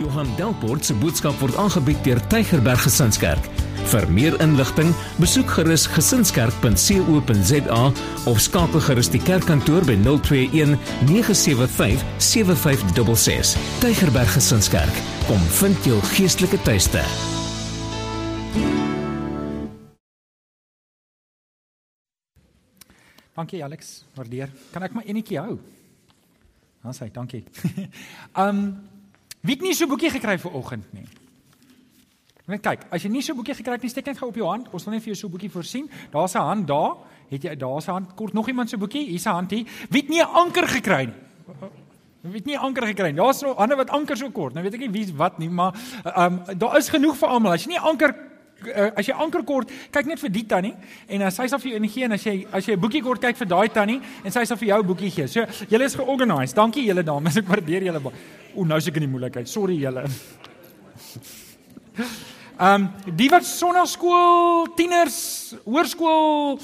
Johan Delport se boodskap word aangebied deur Tygerberg Gesinskerk. Vir meer inligting, besoek gerus gesinskerk.co.za of skakel gerus die kerkkantoor by 021 975 7566. Tygerberg Gesinskerk, kom vind jou geestelike tuiste. Dankie Alex, waardeer. Kan ek maar enetjie hou? Dan sê dankie. um wie het nie so 'n boekie gekry vir oggend nie? Net kyk, as jy nie so 'n boekie gekry het nie, steek net gou op jou hand. Ons wil net vir jou so 'n boekie voorsien. Daar's 'n hand daar. Het jy daar's 'n hand kort nog iemand so 'n boekie? Hier's 'n hand hier. Wie het nie 'n anker gekry nie? Wie het nie anker gekry nie? Daar's nog ander wat anker so kort. Nou weet ek nie wie wat nie, maar ehm um, daar is genoeg vir almal. As jy nie anker uh, as jy anker kort, kyk net vir die tannie en uh, sy sal vir jou ingie en as jy as jy 'n boekie kort kyk vir daai tannie en sy sal vir jou 'n boekie gee. So julle is georganiseer. Dankie julle dames. Ek waardeer julle baie. O, nou seker in die moeilikheid. Sorry julle. Ehm um, die wat sonnaskool, tieners, hoërskool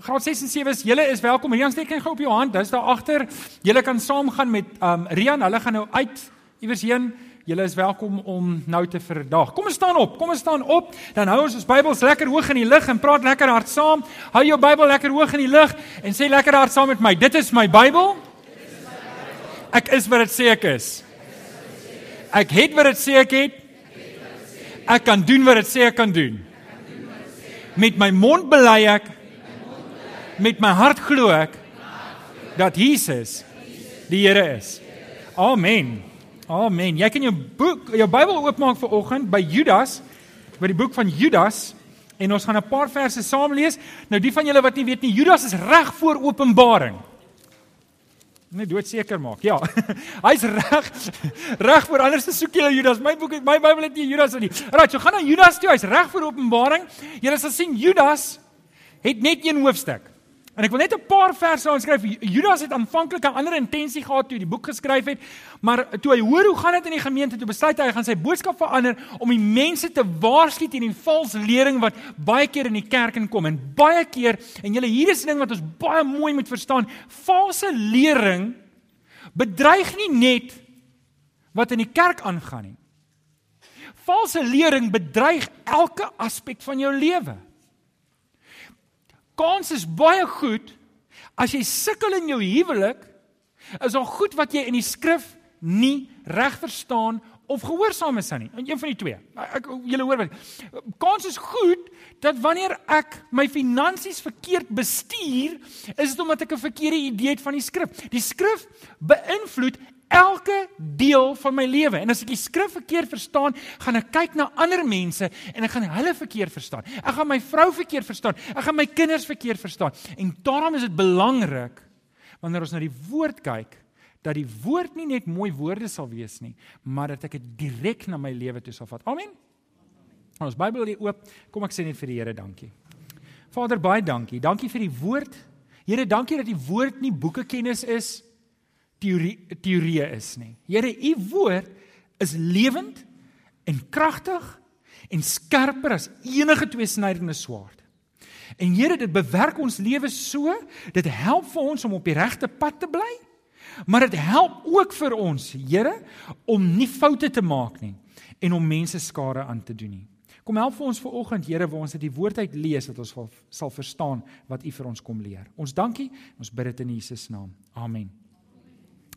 Graad 6 en 7 is julle is welkom. Rian steek net gou op jou hand. Dis daar agter. Julle kan saamgaan met ehm um, Rian. Hulle gaan nou uit iewers heen. Julle is welkom om nou te verdag. Kom ons staan op. Kom ons staan op. Dan hou ons ons Bybels lekker hoog in die lug en praat lekker hard saam. Hou jou Bybel lekker hoog in die lug en sê lekker hard saam met my. Dit is my Bybel. Ek is wat dit sê ek is. Ek het wat dit sê ek het. Ek kan doen wat dit sê ek kan doen. Met my mond bely ek met my hart glo ek dat Jesus die Here is. Amen. Amen. Jy kan jou boek, jou Bybel oopmaak vir oggend by Judas, by die boek van Judas en ons gaan 'n paar verse saam lees. Nou die van julle wat nie weet nie, Judas is reg voor Openbaring. Net doodseker maak. Ja. Hy's reg reg voor anders te soek jy Judas. My boek my Bybel het nie Judas in nie. Right, so gaan na Judas toe. Hy's reg voor Openbaring. Jy sal sien Judas het net een hoofstuk. En ek wil net 'n paar verse aanskryf. Judas het aanvanklik 'n ander intensie gehad toe hy die boek geskryf het, maar toe hy hoor hoe gaan dit in die gemeente, toe besluit hy hy gaan sy boodskap verander om die mense te waarsku teen die valse lering wat baie keer in die kerk inkom en baie keer en julle hier is 'n ding wat ons baie mooi moet verstaan. Valse lering bedreig nie net wat in die kerk aangaan nie. Valse lering bedreig elke aspek van jou lewe kans is baie goed as jy sukkel in jou huwelik, is daar goed wat jy in die skrif nie reg verstaan of gehoorsaam is aan nie. Een van die twee. Ek julle hoor wat. Kans is goed dat wanneer ek my finansies verkeerd bestuur, is dit omdat ek 'n verkeerde idee het van die skrif. Die skrif beïnvloed elke deel van my lewe. En as ek die skrif verkeerd verstaan, gaan ek kyk na ander mense en ek gaan hulle verkeerd verstaan. Ek gaan my vrou verkeerd verstaan. Ek gaan my kinders verkeerd verstaan. En daarom is dit belangrik wanneer ons na die woord kyk dat die woord nie net mooi woorde sal wees nie, maar dat ek dit direk na my lewe toe sal vat. Amen. Ons Bybel lê oop. Kom ek sê net vir die Here dankie. Vader, baie dankie. Dankie vir die woord. Here, dankie dat die woord nie boekekennis is nie teorie teorie is nie. Here, u woord is lewend en kragtig en skerper as enige tweesnydende swaard. En Here, dit bewerk ons lewe so, dit help vir ons om op die regte pad te bly, maar dit help ook vir ons, Here, om nie foute te maak nie en om mense skade aan te doen nie. Kom help vir ons vanoggend, Here, waar ons uit die woord uit lees dat ons sal verstaan wat U vir ons kom leer. Ons dankie, ons bid dit in Jesus naam. Amen.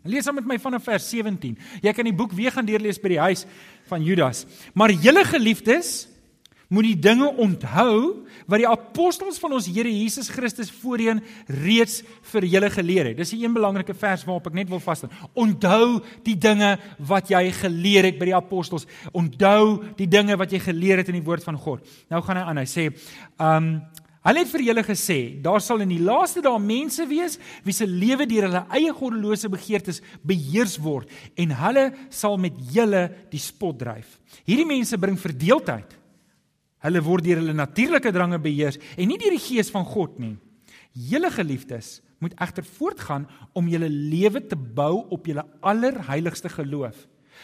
Lees dan met my vanaf vers 17. Jy kan die boek weer gaan deurlees by die huis van Judas. Maar julle geliefdes, moet die dinge onthou wat die apostels van ons Here Jesus Christus voorheen reeds vir julle geleer het. Dis 'n een belangrike vers waarop ek net wil vasstaan. Onthou die dinge wat jy geleer het by die apostels. Onthou die dinge wat jy geleer het in die woord van God. Nou gaan hy aan. Hy sê, um Hulle het vir julle gesê, daar sal in die laaste dae mense wees wie se lewe deur hulle eie goddelose begeertes beheers word en hulle sal met julle die spot dryf. Hierdie mense bring verdeeldheid. Hulle word deur hulle natuurlike drange beheers en nie deur die gees van God nie. Julle geliefdes moet egter voortgaan om julle lewe te bou op julle allerheiligste geloof.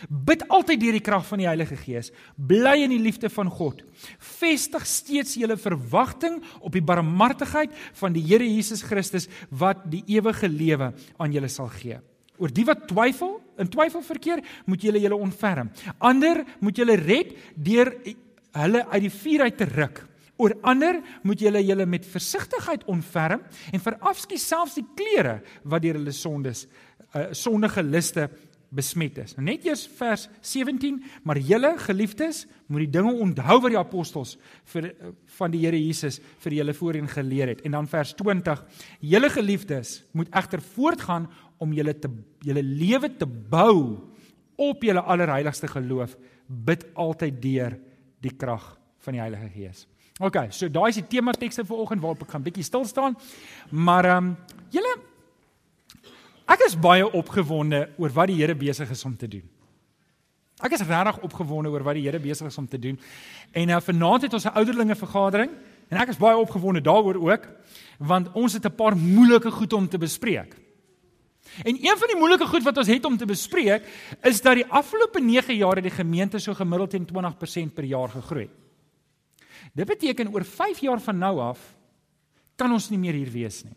Bid altyd deur die krag van die Heilige Gees. Bly in die liefde van God. Vestig steeds julle verwagting op die barmhartigheid van die Here Jesus Christus wat die ewige lewe aan julle sal gee. Oor die wat twyfel, in twyfel verkeer, moet julle julle ontferm. Ander moet julle red deur hulle uit die vuur uit te ruk. Oor ander moet julle julle met versigtigheid ontferm en verafskiet selfs die klere wat deur hulle sondes uh, sondige liste besmet is. Nou net eers vers 17, maar julle geliefdes moet die dinge onthou wat die apostels vir van die Here Jesus vir julle voorheen geleer het. En dan vers 20, julle geliefdes moet egter voortgaan om julle te julle lewe te bou op julle allerheiligste geloof, bid altyd deur die krag van die Heilige Gees. OK, so daai is die tema tekste vir oggend waarop ek gaan bietjie stil staan. Maar ehm um, julle Ek is baie opgewonde oor wat die Here besig is om te doen. Ek is regtig opgewonde oor wat die Here besig is om te doen. En nou uh, vanaand het ons 'n ouderlinge vergadering en ek is baie opgewonde daaroor ook want ons het 'n paar moeilike goed om te bespreek. En een van die moeilike goed wat ons het om te bespreek is dat die afgelope 9 jaar het die gemeente so gemiddeld teen 20% per jaar gegroei. Dit beteken oor 5 jaar van nou af kan ons nie meer hier wees nie.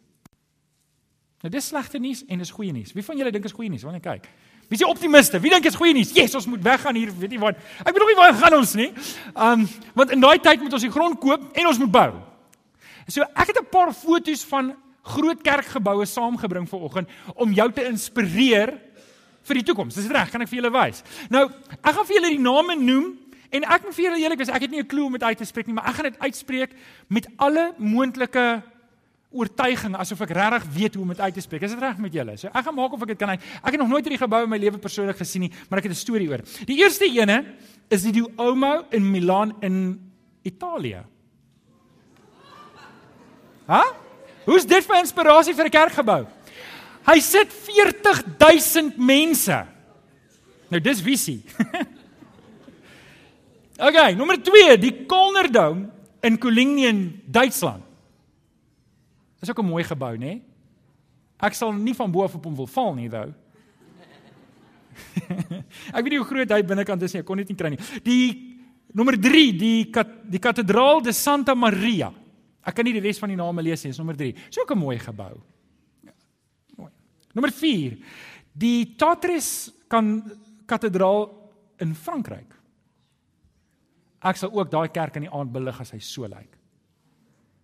Nou dis slegte nuus en dis goeie nuus. Wie van julle dink is goeie nuus? Wanneer kyk. Wie is optimiste? Wie dink is goeie nuus? Yes, ons moet weggaan hier, weet jy wat? Ek nog nie waar gaan ons nie. Um want in daai tyd moet ons die grond koop en ons moet bou. So ek het 'n paar foto's van groot kerkgeboue saamgebring vir oggend om jou te inspireer vir die toekoms. Dis reg, kan ek vir julle wys. Nou, ek gaan vir julle die name noem en ek moet vir julle eerlik wees, ek het nie 'n klou om dit uit te spreek nie, maar ek gaan dit uitspreek met alle moontlike oortuiging asof ek regtig weet hoe om dit uit te spreek. Is dit reg met julle? So ek gaan maak of ek dit kan uit. Ek het nog nooit hierdie gebou in my lewe persoonlik gesien nie, maar ek het 'n storie oor. Die eerste ene is die Duomo in Milaan in Italië. Ha? Hoe's dit vir inspirasie vir 'n kerkgebou? Hy sit 40000 mense. Nou dis visie. okay, nommer 2, die Kölner Dom in Kolingen, Duitsland. Dis ook 'n mooi gebou, nê? Ek sal nie van bo af op hom wil val nie, thou. ek weet nie hoe groot hy binnekant is nie, ek kon dit nie kry nie. Die nommer 3, die kat, die kathedraal de Santa Maria. Ek kan nie die res van die name lees nie, dis nommer 3. Dis ook 'n mooi gebou. Ja, mooi. Nommer 4, die Chartres kan kathedraal in Frankryk. Ek sal ook daai kerk in die aand belig as hy so lyk. Like.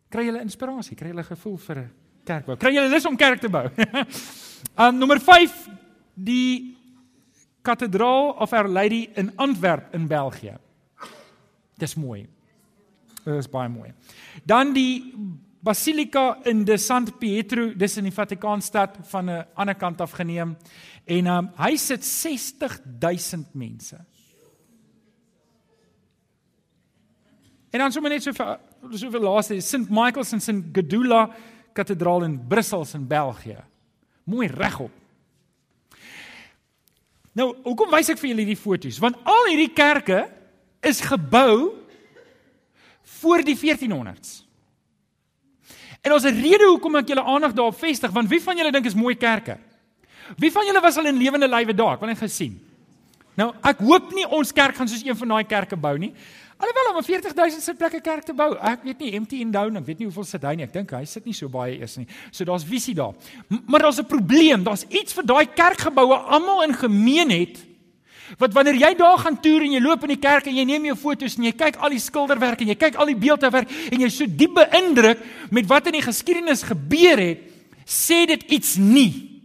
Kry jy inspirasie? Kry jy gevoel vir 'n kerk bou? Kry jy lus om kerk te bou? um nommer 5 die kathedraal of Our Lady in Antwerp in België. Dis mooi. Dit is baie mooi. Dan die Basilika in de Sant Pietro, dis in die Vatikaanstad van 'n ander kant af geneem en um, hy sit 60000 mense. En dan sommer net so vir soveel laaste St Michael's en St Gedula kathedraal in Brussel in België. Mooi regop. Nou, hoekom wys ek vir julle hierdie foto's? Want al hierdie kerke is gebou voor die 1400s. En ons 'n rede hoekom ek julle aandag daarop vestig, want wie van julle dink is mooi kerke? Wie van julle was al in lewende lywe daar? Ek wil net gesien. Nou, ek hoop nie ons kerk gaan soos een van daai kerke bou nie. Alhoewel om 'n 40000 sitplekke kerk te bou, ek weet nie empty and down, ek weet nie hoeveel sit hy nie. Ek dink hy sit nie so baie eers nie. So daar's visie daar. Maar daar's 'n probleem. Daar's iets vir daai kerkgeboue almal in gemeen het. Wat wanneer jy daar gaan toer en jy loop in die kerk en jy neem jou foto's en jy kyk al die skilderwerk en jy kyk al die beeldhouwerk en jy's so diep beïndruk met wat in die geskiedenis gebeur het, sê dit iets nie.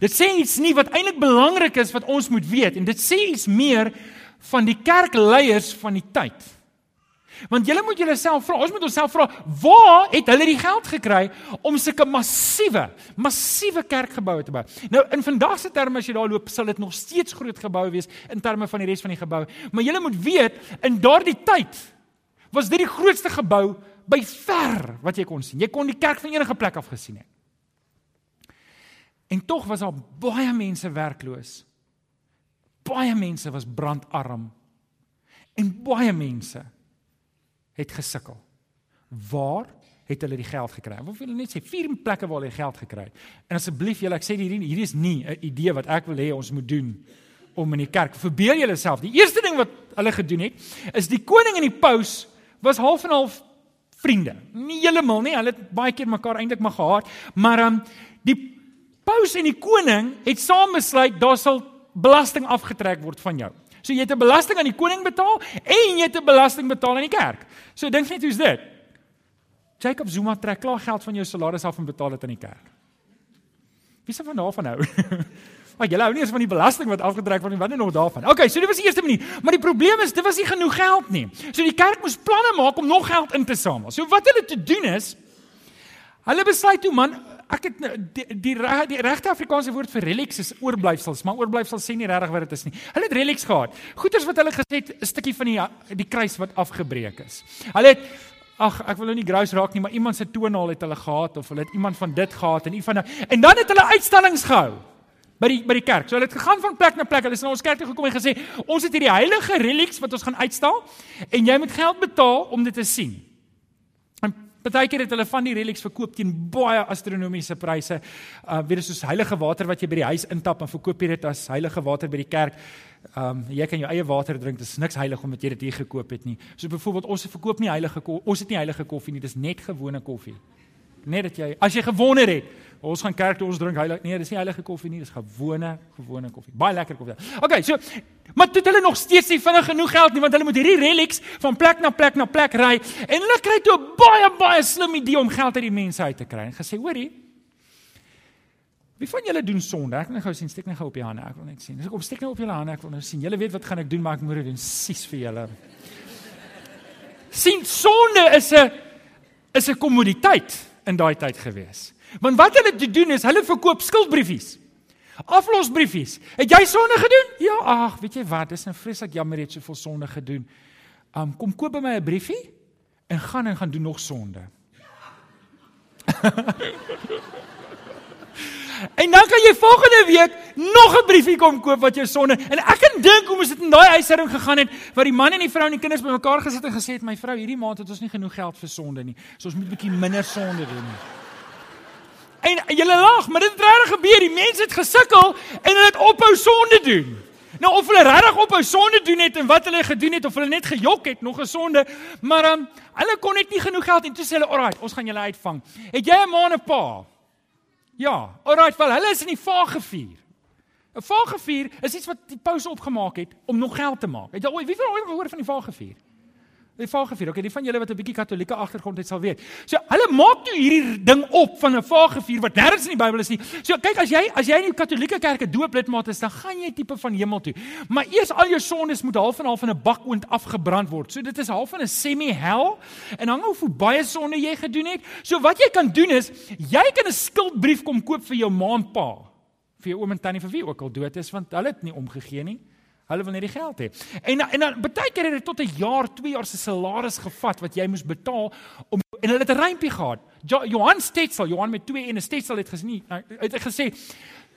Dit sê iets nie wat eintlik belangrik is wat ons moet weet en dit sê iets meer van die kerkleiers van die tyd. Want julle moet julleself vra, ons moet onsself vra, waar het hulle die geld gekry om sulke massiewe, massiewe kerkgeboue te bou? Nou in vandag se terme as jy daar loop, sal dit nog steeds groot geboue wees in terme van die res van die geboue. Maar julle moet weet, in daardie tyd was dit die grootste gebou by ver wat jy kon sien. Jy kon die kerk van enige plek af gesien het. En tog was daar baie mense werkloos baie mense was brandarm en baie mense het gesukkel. Waar het hulle die geld gekry? Wil hulle net sê? Vier plekke waar hulle geld gekry het. En asseblief julle, ek sê hierdie hierdie is nie 'n idee wat ek wil hê ons moet doen om in die kerk. Verbeel julleself. Die eerste ding wat hulle gedoen het, is die koning en die paus was half en half vriende. Nie heeltemal nie, hulle het baie keer mekaar eintlik maar gehaat, maar um die paus en die koning het saam besluit daar sal belasting afgetrek word van jou. So jy het 'n belasting aan die koning betaal en jy het 'n belasting betaal aan die kerk. So dink net hoe's dit? Jacob Zuma trek klaar geld van jou salaris af en betaal dit aan die kerk. Wie se van daarvan hou? Maar jy hou nie eens van die belasting wat afgetrek word nie, wat net nog daarvan. Okay, so dit was die eerste manier, maar die probleem is dit was nie genoeg geld nie. So die kerk moes planne maak om nog geld in te samel. So wat hulle te doen is hulle besluit toe man, ek het nou, die die, die regte Afrikaanse woord vir relics is oorblyfsels, maar oorblyfsels sê nie regtig wat dit is nie. Hulle het relics gehad. Goeters wat hulle gesê het 'n stukkie van die die kruis wat afgebreek is. Hulle het Ag, ek wil nou nie grous raak nie, maar iemand se toonaal het hulle gehad of hulle het iemand van dit gehad en iemand van en dan het hulle uitstallings gehou by die by die kerk. So hulle het gegaan van plek na plek. Hulle is na ons kerk toe gekom en gesê, "Ons het hierdie heilige relics wat ons gaan uitstal en jy moet geld betaal om dit te sien." Partykeer het hulle van die relics verkoop teen baie astronomiese pryse. Uh weet jy soos heilige water wat jy by die huis intap en verkoop jy dit as heilige water by die kerk. Um jy kan jou eie water drink. Dit is niks heilig omdat jy dit hier gekoop het nie. So byvoorbeeld ons verkoop nie heilige ons het nie heilige koffie nie. Dis net gewone koffie. Net dat jy as jy gewonder het, ons gaan kerk toe ons drink heilig. Nee, dis nie heilige koffie nie, dis gewone gewone koffie. Baie lekker koffie. Okay, so maar het hulle nog steeds nie vinnig genoeg geld nie want hulle moet hierdie relics van plek na plek na plek ry en hulle kry toe 'n baie baie slim idee om geld uit die mense uit te kry. En gesê, hoorie, Wie van julle doen sonde? Ek wil net gou sien, steek net gou op die hande. Ek wil net sien. Dis ek op steek net op julle hande. Ek wil nou sien. Julle weet wat gaan ek doen, maar ek moet dit doen. Sies vir julle. sien sonde is 'n is 'n kommoditeit in daai tyd gewees. Want wat hulle te doen is hulle verkoop skuldbriefies. Aflosbriefies. Het jy sonde gedoen? Ja, ag, weet jy wat? Dis 'n vreeslik jammer jy het soveel sonde gedoen. Um kom koop by my 'n briefie en gaan en gaan doen nog sonde. en dan kan jy volgende week nog 'n briefie kom koop wat jou sonde. En ek kan dink hoe moes dit in daai huishouding gegaan het waar die man en die vrou en die kinders bymekaar gesit en gesê het my vrou, hierdie maand het ons nie genoeg geld vir sonde nie. So ons moet bietjie minder sonde doen. Nie. En julle lag, maar dit het regtig gebeur. Die mense het gesukkel en hulle het ophou sonde doen. Nou of hulle regtig ophou sonde doen het en wat hulle gedoen het of hulle net gejok het, nog 'n sonde, maar um, hulle kon net nie genoeg geld en toe sê hulle, "Alraai, ons gaan julle uitvang." Het jy 'n ma en 'n pa? Ja, alraai, wel, hulle is in die vagevuur. 'n Vagevuur is iets wat die paus opgemaak het om nog geld te maak. Het jy ooit wie van ooit gehoor van die vagevuur? Die vagevuur, okay, die van julle wat 'n bietjie katolieke agtergrond het sal weet. So hulle maak toe hierdie ding op van 'n vagevuur wat nêrens in die Bybel is nie. So kyk as jy as jy in die katolieke kerk 'n dooplidmaat is, dan gaan jy tipe van hemel toe. Maar eers al jou sondes moet half en half in 'n bakoond afgebrand word. So dit is half van 'n semi-hel en hang of hoe baie sonde jy gedoen het. So wat jy kan doen is, jy kan 'n skuldbrief kom koop vir jou ma en pa, vir jou oom en tannie vir wie ook al dood is want hulle het nie omgegee nie. Hulle wil net die geld hê. En en dan baie keer het dit tot 'n jaar, 2 jaar se salaris gevat wat jy moes betaal om en hulle het 'n rympie gehad. Jo, Johan Stetsel, Johan met 2 en 'n Stetsel het gesien, nou, het hy gesê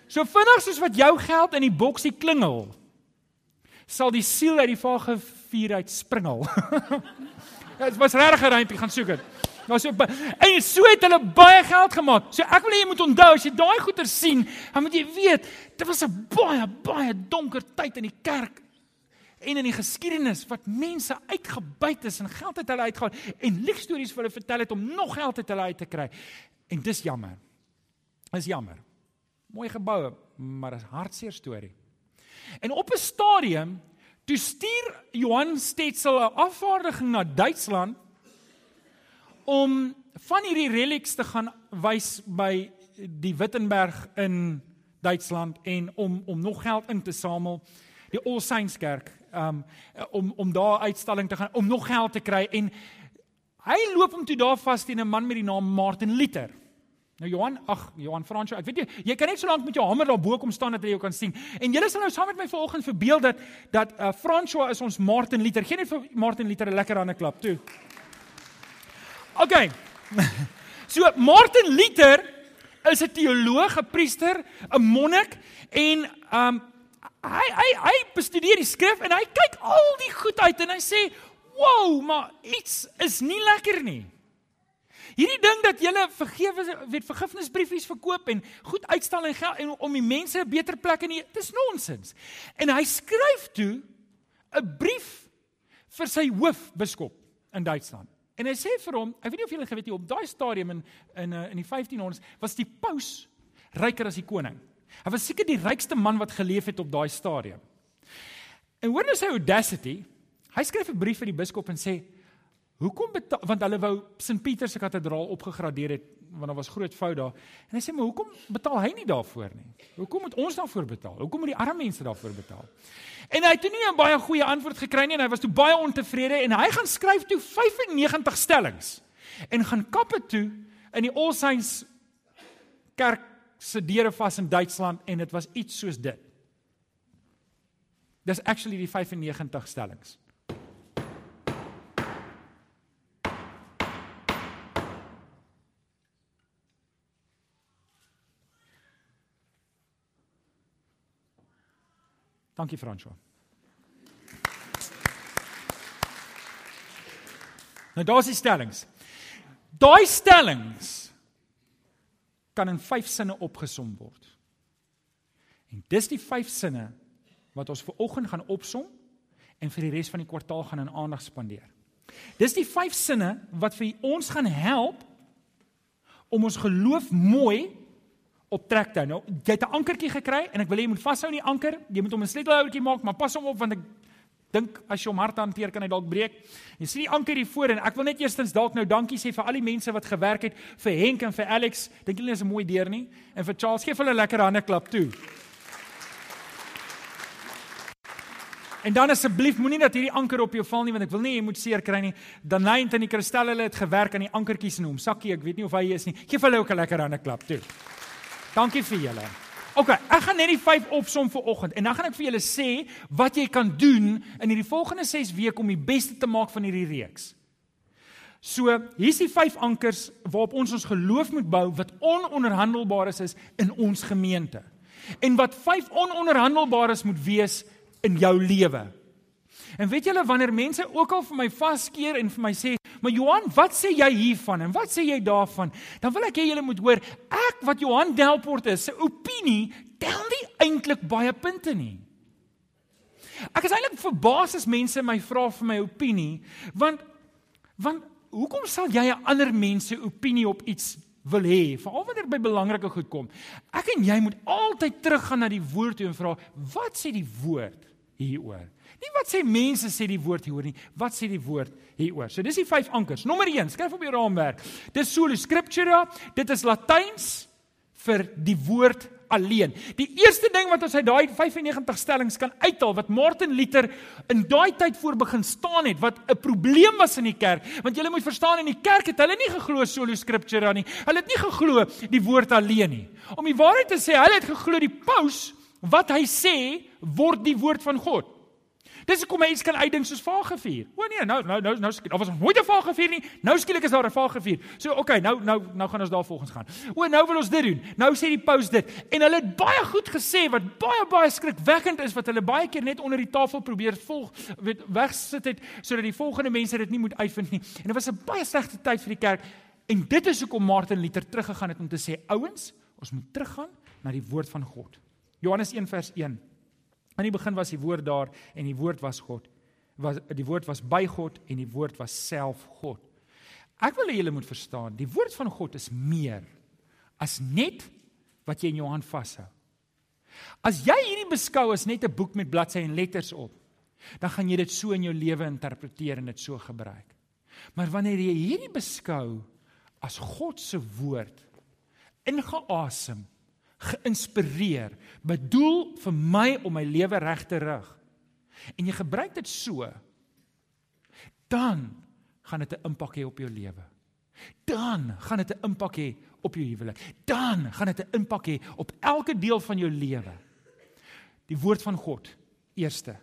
so vinnig soos wat jou geld in die boksie klingel, sal die siel uit die vage vuur uit springel. Dit was regtig 'n rympie, gaan soek dit. Nou so en so het hulle baie geld gemaak. So ek wil hê jy moet onthou as jy daai goeie sien, dan moet jy weet, dit was 'n baie baie donker tyd in die kerk en in die geskiedenis wat mense uitgebuit is en geld uit hulle uitgehaal en liegstories vir hulle vertel het om nog geld uit hulle uit te kry. En dis jammer. Is jammer. Mooi geboue, maar 'n hartseer storie. En op 'n stadium toe stuur Johan Stetzel 'n afvaardiging na Duitsland om van hierdie relics te gaan wys by die Wittenberg in Duitsland en om om nog geld in te samel die All Saints Kerk um om om daar uitstalling te gaan om nog geld te kry en hy loop hom toe daar vas teen 'n man met die naam Martin Luther. Nou Johan, ag Johan Fransjo, ek weet jy, jy kan net so lank met jou hamer daar bo kom staan dat jy jou kan sien. En julle sal nou saam met my vanoggend verbeel dat dat uh, Fransjo is ons Martin Luther. Geen net vir Martin Luther 'n lekker hande klap toe. OK. So Martin Luther is 'n teoloog, 'n priester, 'n monnik en um hy hy hy bestudeer die skrif en hy kyk al die goed uit en hy sê, "Wow, maar iets is nie lekker nie." Hierdie ding dat jy vergewe weet vergifnisbriefies verkoop en goed uitstal en geld en om die mense 'n beter plek in, dis nonsens. En hy skryf toe 'n brief vir sy hoofbiskop in Duitsland. En hy sê vir hom, ek weet nie of julle geweet het op daai stadium in in eh, in die 1500s was die paus ryker as die koning. Hy was seker die rykste man wat geleef het op daai stadium. En hoor nou sy audacity. Hy skryf 'n brief vir die biskop en sê: "Hoekom betaal want hulle wou St Pieter se kathedraal opgegradeer het want daar was groot fout daar." En hy sê: "Maar hoekom betaal hy nie daarvoor nie? Hoekom moet ons daarvoor betaal? Hoekom moet die arme mense daarvoor betaal?" En hy het toe nie 'n baie goeie antwoord gekry nie en hy was toe baie ontevrede en hy gaan skryf toe 95 stellings en gaan kappe toe in die All Saints kerk se deure vas in Duitsland en dit was iets soos dit. Dis actually die 95 stellings. Dankie François. Nou daar's die stellings. Daai stellings kan in 5 sinne opgesom word. En dis die 5 sinne wat ons ver oggend gaan opsom en vir die res van die kwartaal gaan in aandag spandeer. Dis die 5 sinne wat vir ons gaan help om ons geloof mooi op trek te hou. Nou, jy het 'n ankertjie gekry en ek wil hê jy moet vashou aan die anker. Jy moet hom 'n sleutelhouertjie maak, maar pas hom op want ek dink as jy hom hard hanteer kan hy dalk breek. Jy sien die anker hier voor en ek wil net eerstens dalk nou dankie sê vir al die mense wat gewerk het vir Henk en vir Alex. Dink julle is 'n mooi deur nie? En vir Charles gee vir hulle 'n lekker hande klap toe. En dan asseblief moenie dat hierdie anker op jou val nie want ek wil nie jy moet seer kry nie. Dan Nant en die kristal hulle het gewerk aan die ankertjies in hom. Sakkie, ek weet nie of hy is nie. Geef hulle ook 'n lekker hande klap toe. Dankie vir julle. OK, ek gaan net die 5 opsom vir oggend en dan gaan ek vir julle sê wat jy kan doen in hierdie volgende 6 weke om die beste te maak van hierdie reeks. So, hier's die 5 ankers waarop ons ons geloof moet bou wat ononderhandelbaar is, is in ons gemeente. En wat 5 ononderhandelbaar moet wees in jou lewe. En weet julle wanneer mense ook al vir my vaskeer en vir my sê, "Maar Johan, wat sê jy hiervan en wat sê jy daarvan?" Dan wil ek hê julle moet hoor, ek wat Johan Delport is, se opinie tel nie eintlik baie punte nie. Ek is eintlik verbaas as mense my vra vir my opinie, want want hoekom sal jy 'n ander mens se opinie op iets wil hê, veral wanneer dit by belangrike goed kom? Ek en jy moet altyd teruggaan na die woord toe en vra, "Wat sê die woord?" hieroor. Nie wat sê mense sê die woord hieroor nie, wat sê die woord hieroor. So dis die vyf ankers. Nommer 1, skryf op jou raamwerk. Dis solo scriptura, dit is Latyns vir die woord alleen. Die eerste ding wat ons uit daai 95 stellings kan uithaal wat Martin Luther in daai tyd voor begin staan het wat 'n probleem was in die kerk, want jy moet verstaan in die kerk het hulle nie geglo solo scriptura nie. Hulle het nie geglo die woord alleen nie. Om die waarheid te sê, hulle het geglo die paus wat hy sê word die woord van God. Dis hoekom mense kan uitdink soos Vagevuur. O nee, nou nou nou nou daar was nooit 'n Vagevuur nie. Nou skielik is daar 'n Vagevuur. So oké, okay, nou nou nou gaan ons daar volgens gaan. O, nou wil ons dit doen. Nou sê die paus dit. En hulle het baie goed gesê wat baie baie skrikwekkend is wat hulle baie keer net onder die tafel probeer volg weet wegsit het sodat die volgende mense dit nie moet uitvind nie. En dit was 'n baie slegte tyd vir die kerk. En dit is hoekom Martin Luther teruggegaan het om te sê ouens, ons moet teruggaan na die woord van God. Johannes 1 vers 1. In die begin was die woord daar en die woord was God. Was die woord was by God en die woord was self God. Ek wil hê julle moet verstaan, die woord van God is meer as net wat jy in jou hand vashou. As jy hierdie beskou as net 'n boek met bladsye en letters op, dan gaan jy dit so in jou lewe interpreteer en dit so gebruik. Maar wanneer jy hierdie beskou as God se woord ingeasem geïnspireer, bedoel vir my om my lewe reg te rig. En jy gebruik dit so, dan gaan dit 'n impak hê op jou lewe. Dan gaan dit 'n impak hê op jou huwelik. Dan gaan dit 'n impak hê op elke deel van jou lewe. Die woord van God eerste.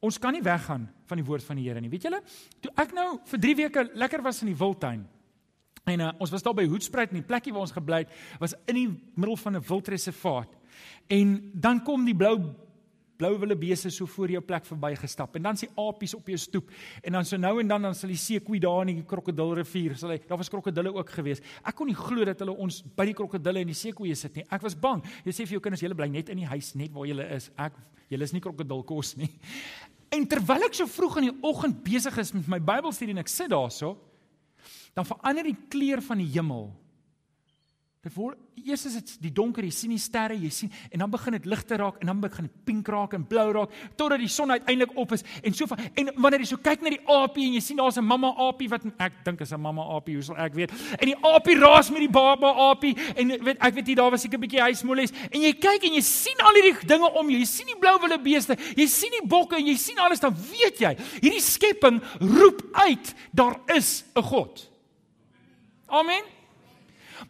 Ons kan nie weggaan van die woord van die Here nie. Weet julle, toe ek nou vir 3 weke lekker was in die wildtuin, En uh, ons was daar by Hoedspruit en die plekkie waar ons gebly het was in die middel van 'n wildreservaat. En dan kom die blou blou wildebeeste so voor jou plek verbygestap en dan sien apies op jou stoep. En dan so nou en dan dan sal jy see koei daar in die krokodilrivier sal hy daar was krokodille ook gewees. Ek kon nie glo dat hulle ons by die krokodille en die seekoeie sit nie. Ek was bang. Jy sê vir jou kinders julle bly net in die huis net waar julle is. Ek julle is nie krokodilkos nie. En terwyl ek so vroeg in die oggend besig is met my Bybelstudie en ek sit daarso dan verander die kleur van die hemel Dit word eers is dit die donker, jy sien die sterre, jy sien en dan begin dit lig te raak en dan begin dit pink raak en blou raak totdat die son uiteindelik op is en so van en wanneer jy so kyk na die aapie en jy sien daar's 'n mamma aapie wat ek dink is 'n mamma aapie, hoe sal ek weet? En die aapie raas met die baba aapie en weet ek weet jy daar was seker 'n bietjie huismollies en jy kyk en jy sien al hierdie dinge om jou. Jy sien die blou wilde beeste, jy sien die bokke en jy sien alles dan weet jy, hierdie skepping roep uit, daar is 'n God. Amen.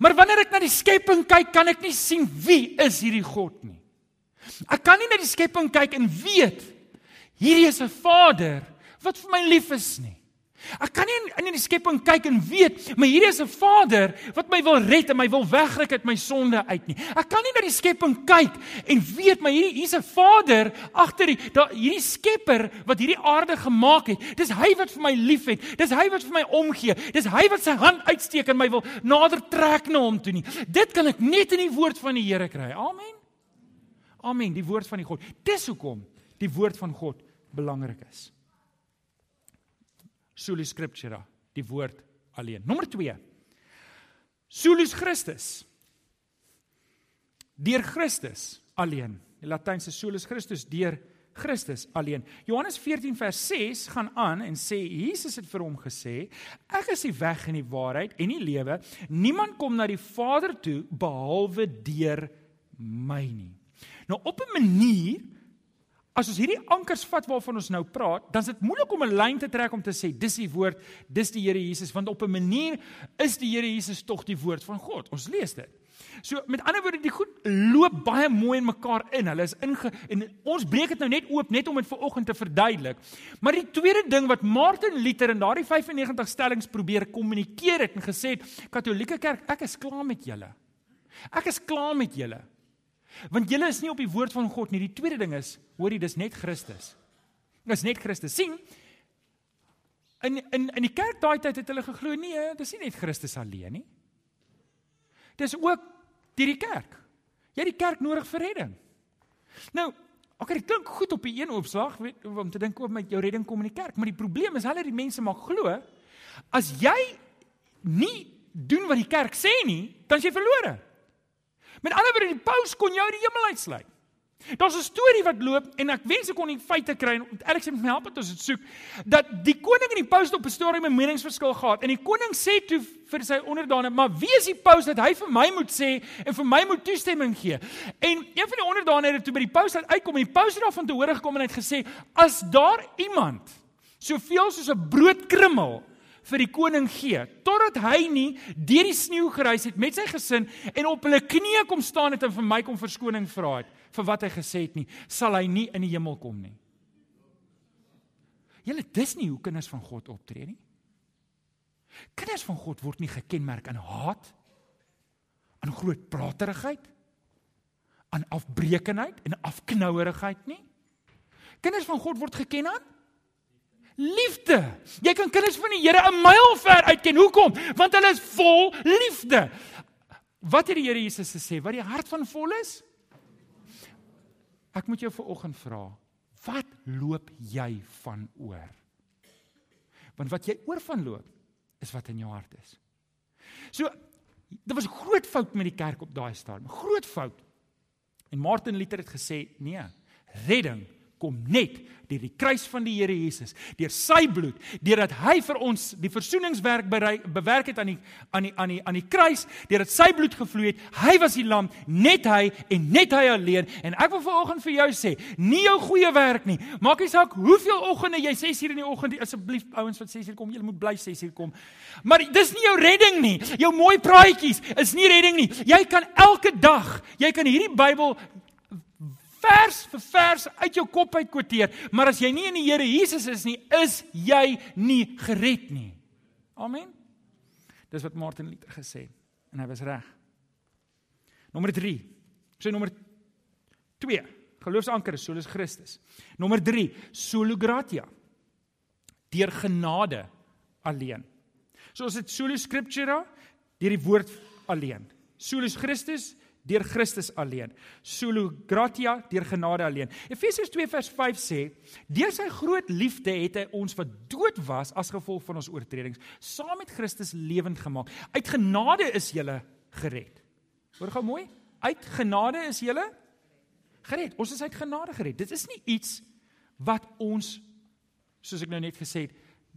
Maar wanneer ek na die skepping kyk, kan ek nie sien wie is hierdie God nie. Ek kan nie na die skepping kyk en weet hierdie is 'n Vader wat vir my lief is nie. Ek kan nie in die skepping kyk en weet, maar hierdie is 'n Vader wat my wil red en my wil wegryk uit my sonde uit nie. Ek kan nie na die skepping kyk en weet maar hierdie hier's 'n Vader agter die da, hierdie Skepper wat hierdie aarde gemaak het. Dis hy wat vir my liefhet. Dis hy wat vir my omgee. Dis hy wat sy hand uitsteek en my wil nader trek na hom toe nie. Dit kan ek net in die woord van die Here kry. Amen. Amen, die woord van die God. Dis hoekom die woord van God belangrik is. Soli scriptura, die woord alleen. Nommer 2. Solus Christus. Deur Christus alleen. Die Latynse solus Christus deur Christus alleen. Johannes 14 vers 6 gaan aan en sê Jesus het vir hom gesê: Ek is die weg en die waarheid en die lewe. Niemand kom na die Vader toe behalwe deur my nie. Nou op 'n manier As ons hierdie ankers vat waarvan ons nou praat, dan is dit moeilik om 'n lyn te trek om te sê dis die woord, dis die Here Jesus, want op 'n manier is die Here Jesus tog die woord van God. Ons lees dit. So met ander woorde, die goed loop baie mooi in mekaar in. Hulle is inge en ons breek dit nou net oop net om dit vir oggend te verduidelik. Maar die tweede ding wat Martin Luther in daardie 95 stellings probeer kommunikeer het en gesê het, Katolieke Kerk, ek is klaar met julle. Ek is klaar met julle. Want julle is nie op die woord van God nie. Die tweede ding is, hoor jy, dis net Christus. Dis net Christus. sien? In in in die kerk daai tyd het hulle geglo nee, dis nie net Christus alleen nie. Dis ook deur die kerk. Jy het die kerk nodig vir redding. Nou, okay, dit klink goed op die een opslag, weet om te dink oor met jou redding kom in die kerk, maar die probleem is hulle die mense maak glo as jy nie doen wat die kerk sê nie, dan is jy verlore. Met ander woorde, die paus kon jou die hemel uitsluit. Daar's 'n storie wat loop en ek wens ek kon die feite kry en Alex het my help met ons dit soek dat die koning en die paus op 'n storie met meningsverskil gehad en die koning sê toe vir sy onderdane maar wie is die paus dat hy vir my moet sê en vir my moet toestemming gee en een van die onderdane het toe by die paus uitkom en die paus het daarvan te hore gekom en het gesê as daar iemand soveel soos 'n broodkrummel vir die koning gee totdat hy nie deur die sneeu gereis het met sy gesin en op hulle knieë kom staan het en vir my kom verskoning vra het vir wat hy gesê het nie sal hy nie in die hemel kom nie. Julle dis nie hoe kinders van God optree nie. Kinders van God word nie gekenmerk aan haat aan groot praterigheid aan afbreekendheid en afknouerigheid nie. Kinders van God word geken aan Liefde. Jy kan kinders van die Here 'n myl ver uitken. Hoekom? Want hulle is vol liefde. Wat het die Here Jesus gesê? Wat die hart van vol is? Ek moet jou vir oggend vra, wat loop jy van oor? Want wat jy oor van loop, is wat in jou hart is. So, dit was 'n groot fout met die kerk op daai stadium. Groot fout. En Martin Luther het gesê, nee, redding kom net deur die kruis van die Here Jesus, deur sy bloed, deurdat hy vir ons die versoeningswerk bereik, bewerk het aan die aan die aan die aan die kruis, deurdat sy bloed gevloei het. Hy was die lam, net hy en net hy alleen. En ek wil vanoggend vir jou sê, nie jou goeie werk nie. Maak nie saak hoeveel oggende jy 6 uur in die oggend asseblief ouens wat 6 uur kom, julle moet bly 6 uur kom. Maar dis nie jou redding nie. Jou mooi praatjies is nie redding nie. Jy kan elke dag, jy kan hierdie Bybel vers vir vers uit jou kop uit kwoteer, maar as jy nie in die Here Jesus is nie, is jy nie gered nie. Amen. Dis wat Martin Luther gesê het en hy was reg. Nommer 3. Sê nommer 2. Geloofsanker is solus Christus. Nommer 3. Solo gratia. Deur genade alleen. So ons het solo scriptura deur die woord alleen. Solus Christus deur Christus alleen. Solo gratia deur genade alleen. Efesiërs 2 vers 5 sê: "Deur sy groot liefde het hy ons wat dood was as gevolg van ons oortredings, saam met Christus lewend gemaak. Uit genade is jy gered." Hoor gou mooi. Uit genade is jy gered. Ons is uit genade gered. Dit is nie iets wat ons soos ek nou net gesê het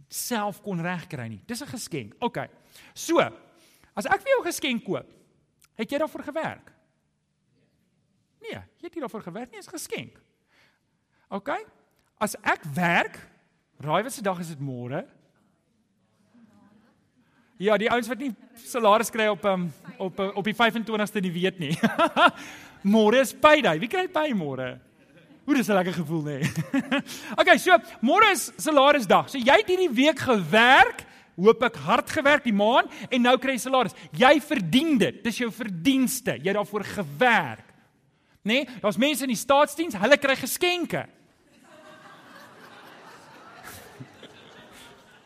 self kon regkry nie. Dis 'n geskenk. OK. So, as ek vir jou 'n geskenk koop, het jy daarvoor gewerk? Nee, jy het nie daarvoor gewerk nie, dit is geskenk. OK? As ek werk, raai wat se dag is dit môre? Ja, die ouens wat nie salaris kry op um, op op die 25ste nie weet nie. môre is payday. Wie kry pay môre? Hoe dis 'n lekker gevoel nê. Nee. okay, so môre is salarisdag. So jy het hierdie week gewerk, hoop ek hard gewerk die maand en nou kry jy salaris. Jy verdien dit. Dis jou verdienste. Jy het daarvoor gewerk. Nê? Nee, Daar's mense in die staatsdiens, hulle kry geskenke.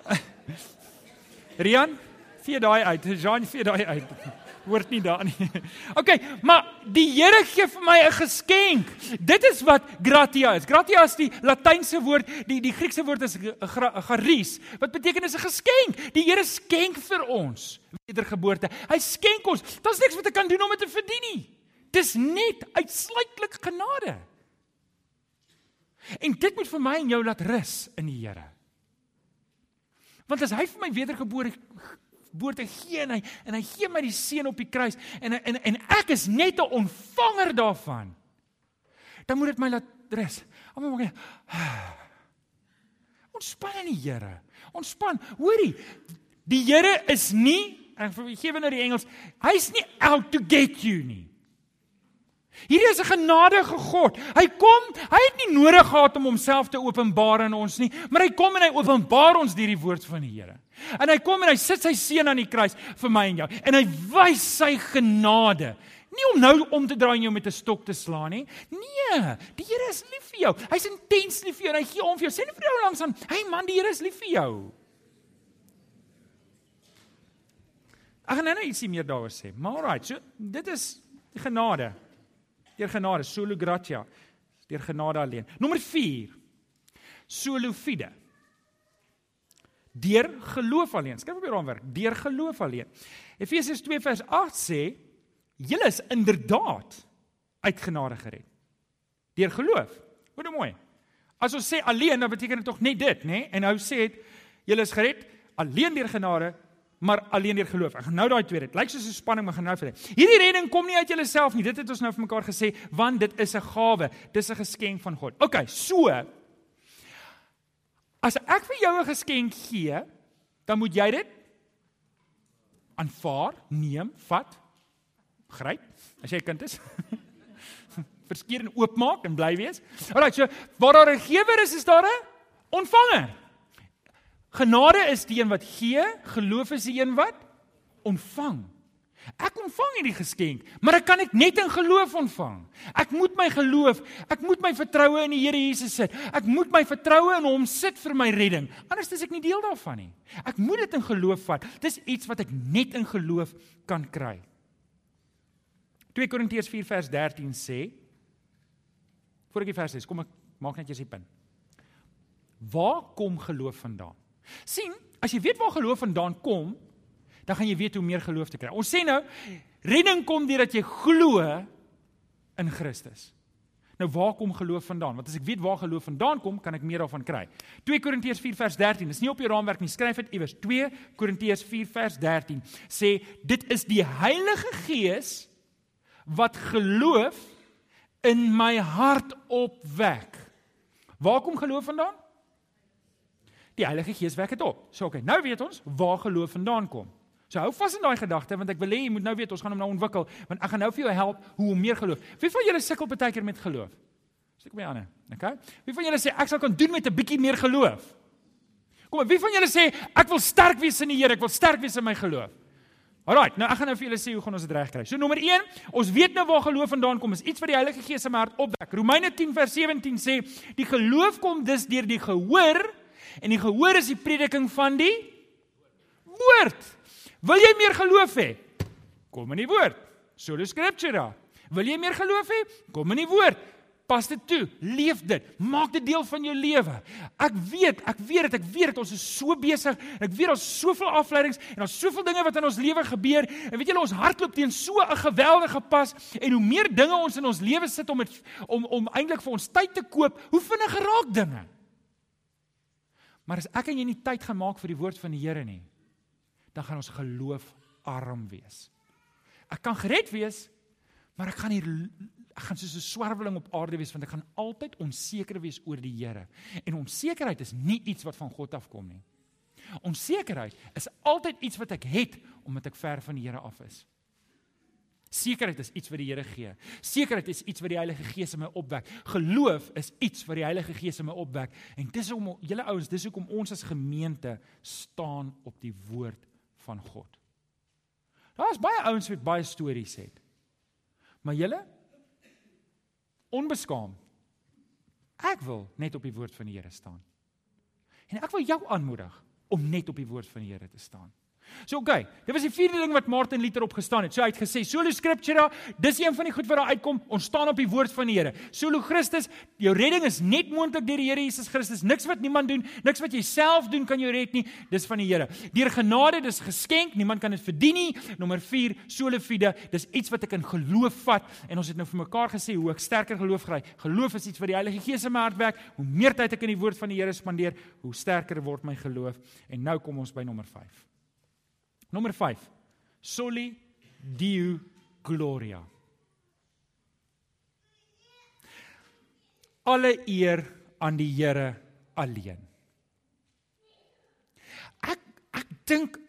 Rian, vee daai uit. Jean, vee daai uit. Hoort nie daar nie. OK, maar die Here gee vir my 'n geskenk. Dit is wat gratia is. Gratia is die latynse woord, die die Griekse woord is charis. Wat beteken is 'n geskenk. Die Here skenk vir ons wedergeboorte. Hy skenk ons. Daar's niks wat ek kan doen om dit te verdien nie. Dis net uitsluitlik genade. En dit moet vir my en jou laat rus in die Here. Want as hy vir my wedergebore geboorte gee en hy en hy gee my die seën op die kruis en en en ek is net 'n ontvanger daarvan. Dan moet dit my laat rus. Almal maak Ontspan in die Here. Ontspan. Hoorie, die Here is nie vir gee nou die Engels, hy's nie out to get you nie. Hierdie is 'n genadige God. Hy kom, hy het nie nodig gehad om homself te openbaar aan ons nie, maar hy kom en hy openbaar ons deur die woord van die Here. En hy kom en hy sit sy seun aan die kruis vir my en jou en hy wys sy genade. Nie om nou om te draai en jou met 'n stok te slaan nie. Nee, die Here is lief vir jou. Hy's intens lief vir jou en hy gee om vir jou. Sê nie vir jou langs aan, "Hey man, die Here is lief vir jou." Ek gaan nou net ietsie meer daaroor sê. Maar alright, so dit is genade. Deur genade, solo gratia. Deur genade alleen. Nommer 4. Solo fide. Deur geloof alleen. Skryf op die raamwerk. Deur geloof alleen. Efesiërs 2 vers 8 sê: "Julle is inderdaad uit genade gered." Deur geloof. Hoor nou mooi. As ons sê alleen, dan beteken dit tog net dit, nê? En nou sê dit: "Julle is gered alleen deur genade, maar alleen deur geloof. Ek gaan nou daai tweede. Dit lyk soos 'n spanning, maar gaan nou vir dit. Hierdie redding kom nie uit jouself nie. Dit het ons nou vir mekaar gesê, want dit is 'n gawe. Dis 'n geskenk van God. OK, so as ek vir jou 'n geskenk gee, dan moet jy dit aanvaar, neem, vat, gryp as jy 'n kind is. Verskeer en oopmaak en bly wees. Alraai, so waar daar 'n gewer is, is daar 'n ontvanger. Genade is die een wat gee, geloof is die een wat ontvang. Ek ontvang hierdie geskenk, maar ek kan dit net in geloof ontvang. Ek moet my geloof, ek moet my vertroue in die Here Jesus sit. Ek moet my vertroue in hom sit vir my redding. Anders is ek nie deel daarvan nie. Ek moet dit in geloof vat. Dis iets wat ek net in geloof kan kry. 2 Korintiërs 4 vers 13 sê Voordat ek die vers lees, kom ek maak net eers die punt. Waar kom geloof vandaan? Sien, as jy weet waar geloof vandaan kom, dan gaan jy weet hoe meer geloof te kry. Ons sê nou, redding kom deurdat jy glo in Christus. Nou waar kom geloof vandaan? Want as ek weet waar geloof vandaan kom, kan ek meer daarvan kry. 2 Korintiërs 4 vers 13. Dis nie op jou raamwerk nie, skryf dit iewers. 2 Korintiërs 4 vers 13 sê dit is die Heilige Gees wat geloof in my hart opwek. Waar kom geloof vandaan? Die Heilige Gees wek dit op. So okay, nou weet ons waar geloof vandaan kom. So hou vas in daai gedagte want ek wil hê jy moet nou weet ons gaan hom nou ontwikkel want ek gaan nou vir jou help hoe om meer geloof. Wie van julle sukkel baie keer met geloof? Kom jy aan, okay? Wie van julle sê ek sal kan doen met 'n bietjie meer geloof? Kom wie van julle sê ek wil sterk wees in die Here, ek wil sterk wees in my geloof? Alraight, nou ek gaan nou vir julle sê hoe gaan ons dit regkry. So nommer 1, ons weet nou waar geloof vandaan kom. Is iets wat die Heilige Gees in my hart opwek. Romeine 10 vers 17 sê die geloof kom dus deur die gehoor En die gehoor is die prediking van die woord. Wil jy meer geloof hê? Kom in die woord. Solo scriptura. Wil jy meer geloof hê? Kom in die woord. Pas dit toe, leef dit, maak dit deel van jou lewe. Ek weet, ek weet dit, ek weet dit ons is so besig. Ek weet daar's soveel afleidings en daar's soveel dinge wat in ons lewe gebeur. En weet julle ons hardloop teen so 'n geweldige pas en hoe meer dinge ons in ons lewe sit om het, om om eintlik vir ons tyd te koop, hoe vinniger raak dinge. Maar as ek en jy nie tyd gaan maak vir die woord van die Here nie, dan gaan ons geloof arm wees. Ek kan gered wees, maar ek gaan hier ek gaan soos 'n swerweling op aarde wees want ek gaan altyd onseker wees oor die Here. En onsekerheid is nie iets wat van God afkom nie. Onsekerheid is altyd iets wat ek het omdat ek ver van die Here af is. Sekerheid is iets wat die Here gee. Sekerheid is iets wat die Heilige Gees in my opwek. Geloof is iets wat die Heilige Gees in my opwek. En dis om julle ouens, dis hoekom ons as gemeente staan op die woord van God. Daar's baie ouens wat baie stories het. Maar julle onbeskaam. Ek wil net op die woord van die Here staan. En ek wil jou aanmoedig om net op die woord van die Here te staan. So oké, okay, dit was die vierde ding wat Martin Luther opgestaan het. So hy het gesê, solo scriptura, dis een van die goed wat daar uitkom, ons staan op die woord van die Here. Solo Christus, jou redding is net moontlik deur die Here Jesus Christus. Niks wat niemand doen, niks wat jy self doen kan jou red nie, dis van die Here. Deur genade, dis geskenk, niemand kan dit verdien nie. Nommer 4, solo fide, dis iets wat ek in geloof vat en ons het nou vir mekaar gesê hoe ek sterker geloof kry. Geloof is iets wat die Heilige Gees in my hart werk. Hoe meer tyd ek in die woord van die Here spandeer, hoe sterker word my geloof. En nou kom ons by nommer 5. Nommer 5. Soli Deo Gloria. Alle eer aan die Here alleen. Ek ek dink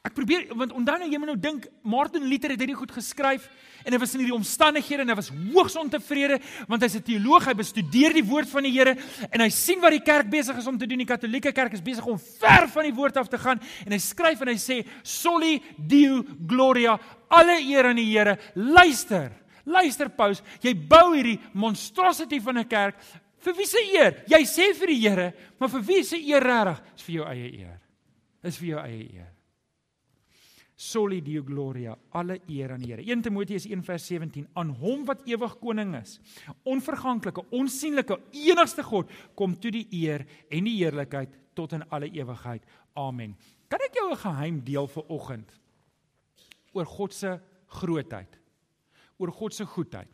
Ek probeer want onthou nou jy moet nou dink Martin Luther het hierdie goed geskryf en hy was in hierdie omstandighede en hy was hoogs ontevrede want hy's 'n teoloog, hy bestudeer die woord van die Here en hy sien wat die kerk besig is om te doen. Die Katolieke kerk is besig om ver van die woord af te gaan en hy skryf en hy sê soli deo gloria, alle eer aan die Here. Luister. Luister Paus, jy bou hierdie monstrosity van 'n kerk vir wie se eer? Jy sê vir die Here, maar vir wie se eer regtig? Dis vir jou eie eer. Dis vir jou eie eer. Soli Deo Gloria, alle eer aan die Here. 1 Timoteus 1:17 aan hom wat ewig koning is, onverganklike, onsigbare, enigste God, kom toe die eer en die heerlikheid tot in alle ewigheid. Amen. Kan ek jou 'n geheim deel vir oggend oor God se grootheid, oor God se goedheid?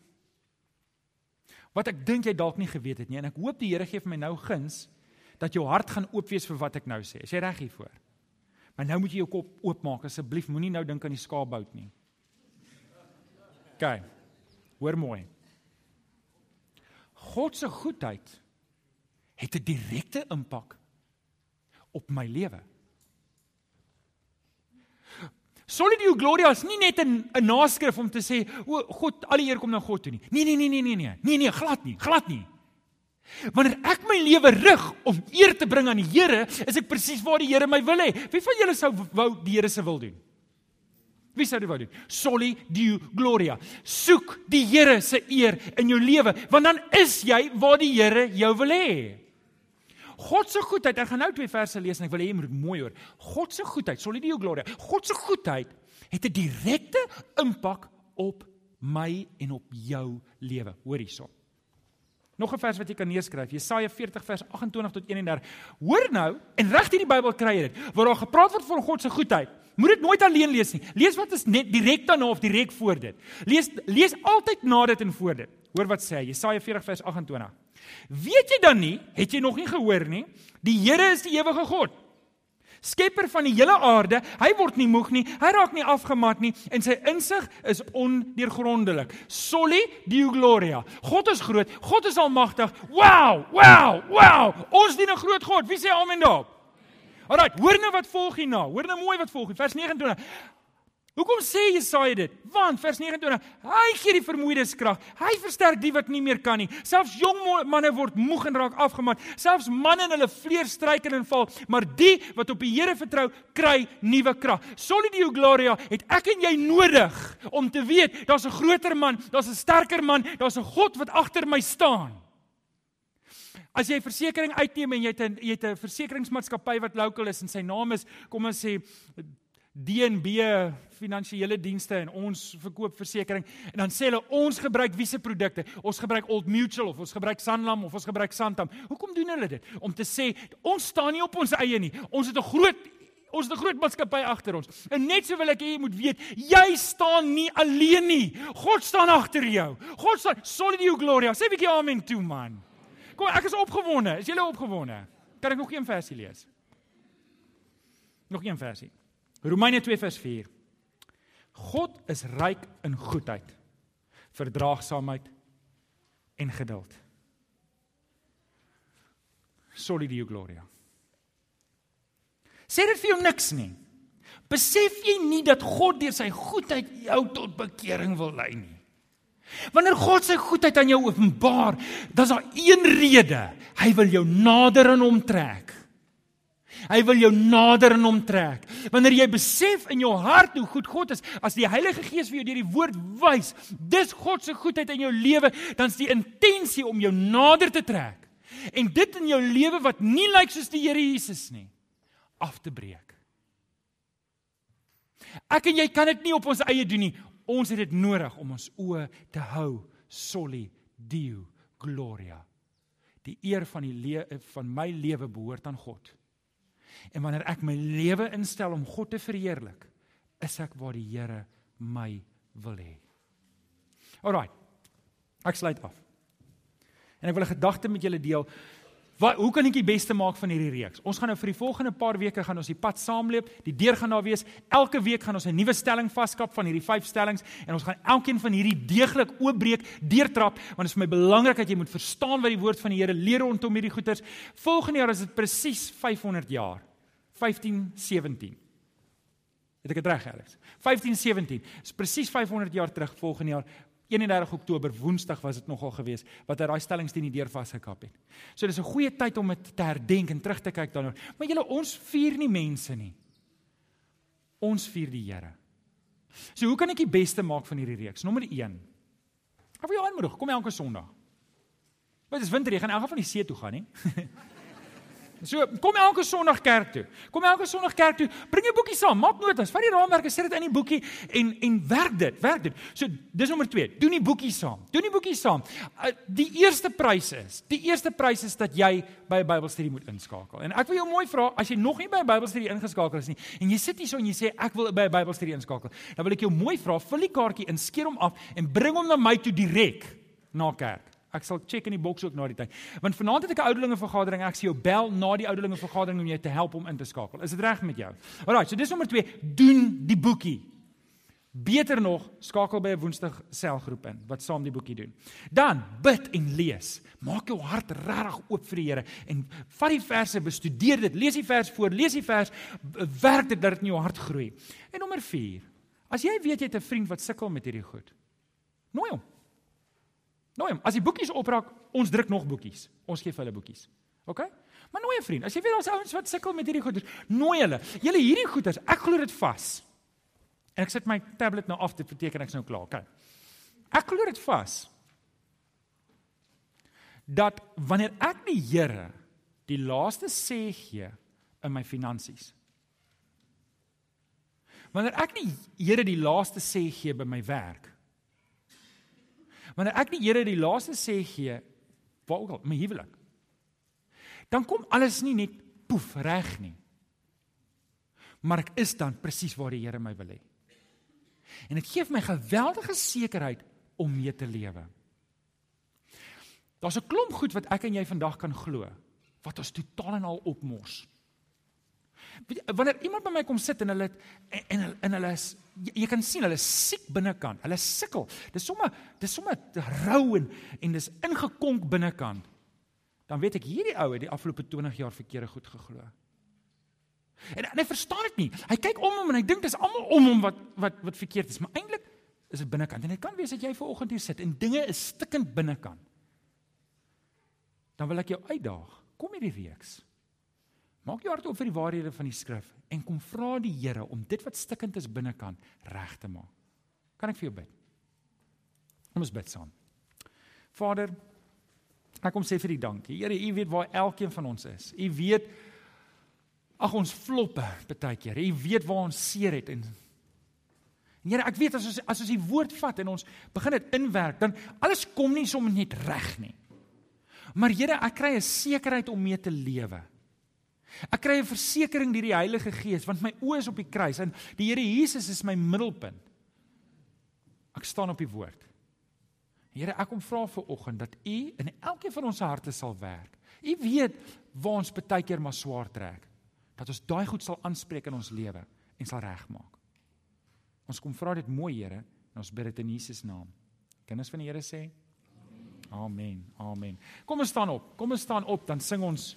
Wat ek dink jy dalk nie geweet het nie en ek hoop die Here gee vir my nou guns dat jou hart gaan oop wees vir wat ek nou sê. Is jy reg hiervoor? Maar nou moet jy jou kop oopmaak asseblief. Moenie nou dink aan die skaapbout nie. OK. Hoor mooi. God se goedheid het 'n direkte impak op my lewe. Solidio Gloria is nie net 'n 'n naskrif om te sê o God, al die eer kom na God toe nie. Nee nee nee nee nee nee. Nee nee, glad nie, glad nie. Wanneer ek my lewe rig om eer te bring aan die Here, is ek presies waar die Here my wil hê. Wie van julle sou wou die Here se wil doen? Wie sou dit wou doen? Soli Deo Gloria. Soek die Here se eer in jou lewe, want dan is jy waar die Here jou wil hê. God se goedheid. Ek gaan nou twee verse lees en ek wil hê jy moet mooi hoor. God se goedheid, Soli Deo Gloria. God se goedheid het 'n direkte impak op my en op jou lewe. Hoor hierson. Nog 'n vers wat jy kan neerskryf, Jesaja 40 vers 28 tot 31. Hoor nou, en reg hierdie Bybel kry jy dit, waar daar gepraat word van God se goedheid. Moet dit nooit alleen lees nie. Lees wat is net direk daarna of direk voor dit. Lees lees altyd na dit en voor dit. Hoor wat sê Jesaja 40 vers 28. Weet jy dan nie, het jy nog nie gehoor nie, die Here is die ewige God. Skepper van die hele aarde, hy word nie moeg nie, hy raak nie afgemat nie en sy insig is ondeurgrondelik. Soli Deo Gloria. God is groot, God is almagtig. Wow, wow, wow. Ons dien 'n groot God. Wie sê amen daarop? Alraai, hoor nou wat volg hierna. Hoor nou mooi wat volg. Vers 29. Hoekom sê Jesaja dit? Want vers 29, hy gee die vermoeides krag. Hy versterk die wat nie meer kan nie. Selfs jong manne word moeg en raak afgemat. Selfs manne in hulle vleer struikel en val, maar die wat op die Here vertrou, kry nuwe krag. Solidio Gloria het ek en jy nodig om te weet daar's 'n groter man, daar's 'n sterker man, daar's 'n God wat agter my staan. As jy versekerings uitneem en jy het 'n jy het 'n versekeringsmaatskappy wat lokal is en sy naam is kom ons sê DNB finansiële dienste en ons verkoop versekerings en dan sê hulle ons gebruik wiese produkte. Ons gebruik Old Mutual of ons gebruik Sanlam of ons gebruik Santam. Hoekom doen hulle dit? Om te sê ons staan nie op ons eie nie. Ons het 'n groot ons het 'n groot maatskappy agter ons. En net so wil ek hê jy moet weet, jy staan nie alleen nie. God staan agter jou. God staan Solidio Gloria. Sê 'n bietjie amen toe man. Kom, ek is opgewonde. Is jy opgewonde? Kan ek nog een versie lees? Nog een versie. Romeine 2 vers 4. God is ryk in goedheid, verdraagsaamheid en geduld. Solidio Gloria. Sê dit vir jou niks nie. Besef jy nie dat God deur sy goedheid jou tot bekering wil lei nie? Wanneer God sy goedheid aan jou openbaar, dan is daar een rede. Hy wil jou nader aan hom trek. Hy wil jou nader aan hom trek. Wanneer jy besef in jou hart hoe goed God is, as die Heilige Gees vir jou deur die woord wys, dis God se goedheid in jou lewe, dan is die intensie om jou nader te trek. En dit in jou lewe wat nie lyk soos die Here Jesus nie, af te breek. Ek en jy kan dit nie op ons eie doen nie. Ons het dit nodig om ons oë te hou soli dio gloria. Die eer van die lewe van my lewe behoort aan God. En wanneer ek my lewe instel om God te verheerlik, is ek waar die Here my wil hê. Alraai. Ek sluit af. En ek wil 'n gedagte met julle deel Wat hoe kan ek die beste maak van hierdie reeks? Ons gaan nou vir die volgende paar weke gaan ons die pad saamloop. Die deur gaan daar wees. Elke week gaan ons 'n nuwe stelling vaskap van hierdie vyf stellings en ons gaan elkeen van hierdie deeglik oopbreek, deurtrap want dit is vir my belangrik dat jy moet verstaan wat die woord van die Here leer rondom hierdie goeters. Volgende jaar is dit presies 500 jaar. 1517. Het ek dit reg, Alex? 1517. Dis presies 500 jaar terug volgende jaar 31 Oktober Woensdag was dit nogal gewees wat hy daai stellings teen die deur vasgekap het. So dis 'n goeie tyd om dit te herdenk en terug te kyk daaroor. Maar julle ons vier nie mense nie. Ons vier die Here. So hoe kan ek die beste maak van hierdie reeks? Nommer 1. Ek wil jou aanmoedig, kom elke Sondag. Wat is winter, jy gaan elke van die see toe gaan, nie? So, kom elke Sondag kerk toe. Kom elke Sondag kerk toe. Bring jou boekie saam, maak notas, vat die raamwerke, sit dit in die boekie en en werk dit, werk dit. So, dis nommer 2. Doen die boekie saam. Doen die boekie saam. Uh, die eerste prys is, die eerste prys is dat jy by 'n Bybelstudie moet inskakel. En ek wil jou mooi vra, as jy nog nie by 'n Bybelstudie ingeskakel is nie en jy sit hier so en jy sê ek wil by 'n Bybelstudie inskakel, dan wil ek jou mooi vra, vul die kaartjie in, skeer hom af en bring hom na my toe direk na kerk. Ek sal check in die boks ook na die tyd. Want vanaand het ek 'n ouderlinge vergadering. Ek sien jou bel na die ouderlinge vergadering om jou te help om in te skakel. Is dit reg met jou? Alraai, so dis nommer 2, doen die boekie. Beter nog, skakel by 'n Woensdag selgroep in wat saam die boekie doen. Dan bid en lees. Maak jou hart regtig oop vir die Here en vat die verse, bestudeer dit, lees die vers voor, lees die vers, werk dit dat dit in jou hart groei. En nommer 4. As jy weet jy het 'n vriend wat sukkel met hierdie goed, nooi hom. Nooi hom. As die boekies opraak, ons druk nog boekies. Ons gee vir hulle boekies. OK? Maar nooi 'n vriend. As jy weet daar's ouens wat sukkel met hierdie goeders, nooi hulle. Julle hierdie goeders, ek glo dit vas. En ek sit my tablet nou af te beteken ek's nou klaar. OK. Ek glo dit vas. Dat wanneer ek die Here die laaste sê gee in my finansies. Wanneer ek die Here die laaste sê gee by my werk wanneer ek die Here die laaste sê gee, waar ook al, my huwelik. Dan kom alles nie net poef reg nie. Maar ek is dan presies waar die Here my wil hê. En dit gee my geweldige sekerheid om mee te lewe. Daar's 'n klomp goed wat ek en jy vandag kan glo wat ons totaal en al opmors. Wanneer iemand by my kom sit en hulle en en, en hulle is jy, jy kan sien hulle siek binnekant. Hulle sukkel. Dis sommer dis sommer rou en en dis ingekonk binnekant. Dan weet ek hierdie ou het die afgelope 20 jaar verkeerde goed geglo. En, en hy verstaan dit nie. Hy kyk om hom en hy dink dis almal om hom wat wat wat verkeerd is, maar eintlik is dit binnekant. En dit kan wees dat jy ver oggend hier sit en dinge is stikkend binnekant. Dan wil ek jou uitdaag. Kom hierdie reeks. Maak jou hart oop vir die waarhede van die skrif en kom vra die Here om dit wat stikkend is binnekant reg te maak. Kan ek vir jou bid? Kom ons bid saam. Vader, ek kom sê vir U dankie. Here, U weet waar elkeen van ons is. U weet Ag ons floppe baie keer. Jy weet waar ons seer het en Here, ek weet as ons as ons die woord vat en ons begin dit inwerk, dan alles kom nie sommer net reg nie. Maar Here, ek kry 'n sekerheid om mee te lewe. Ek kry 'n versekering deur die Heilige Gees want my oë is op die kruis en die Here Jesus is my middelpunt. Ek staan op die woord. Here, ek kom vra vir oggend dat U in elkeen van ons harte sal werk. U weet waar ons baie keer maar swaar trek. Dat ons daai goed sal aanspreek in ons lewe en sal regmaak. Ons kom vra dit mooi, Here, en ons bid dit in Jesus naam. Kinders van die Here sê Amen. Amen. Kom ons staan op. Kom ons staan op, dan sing ons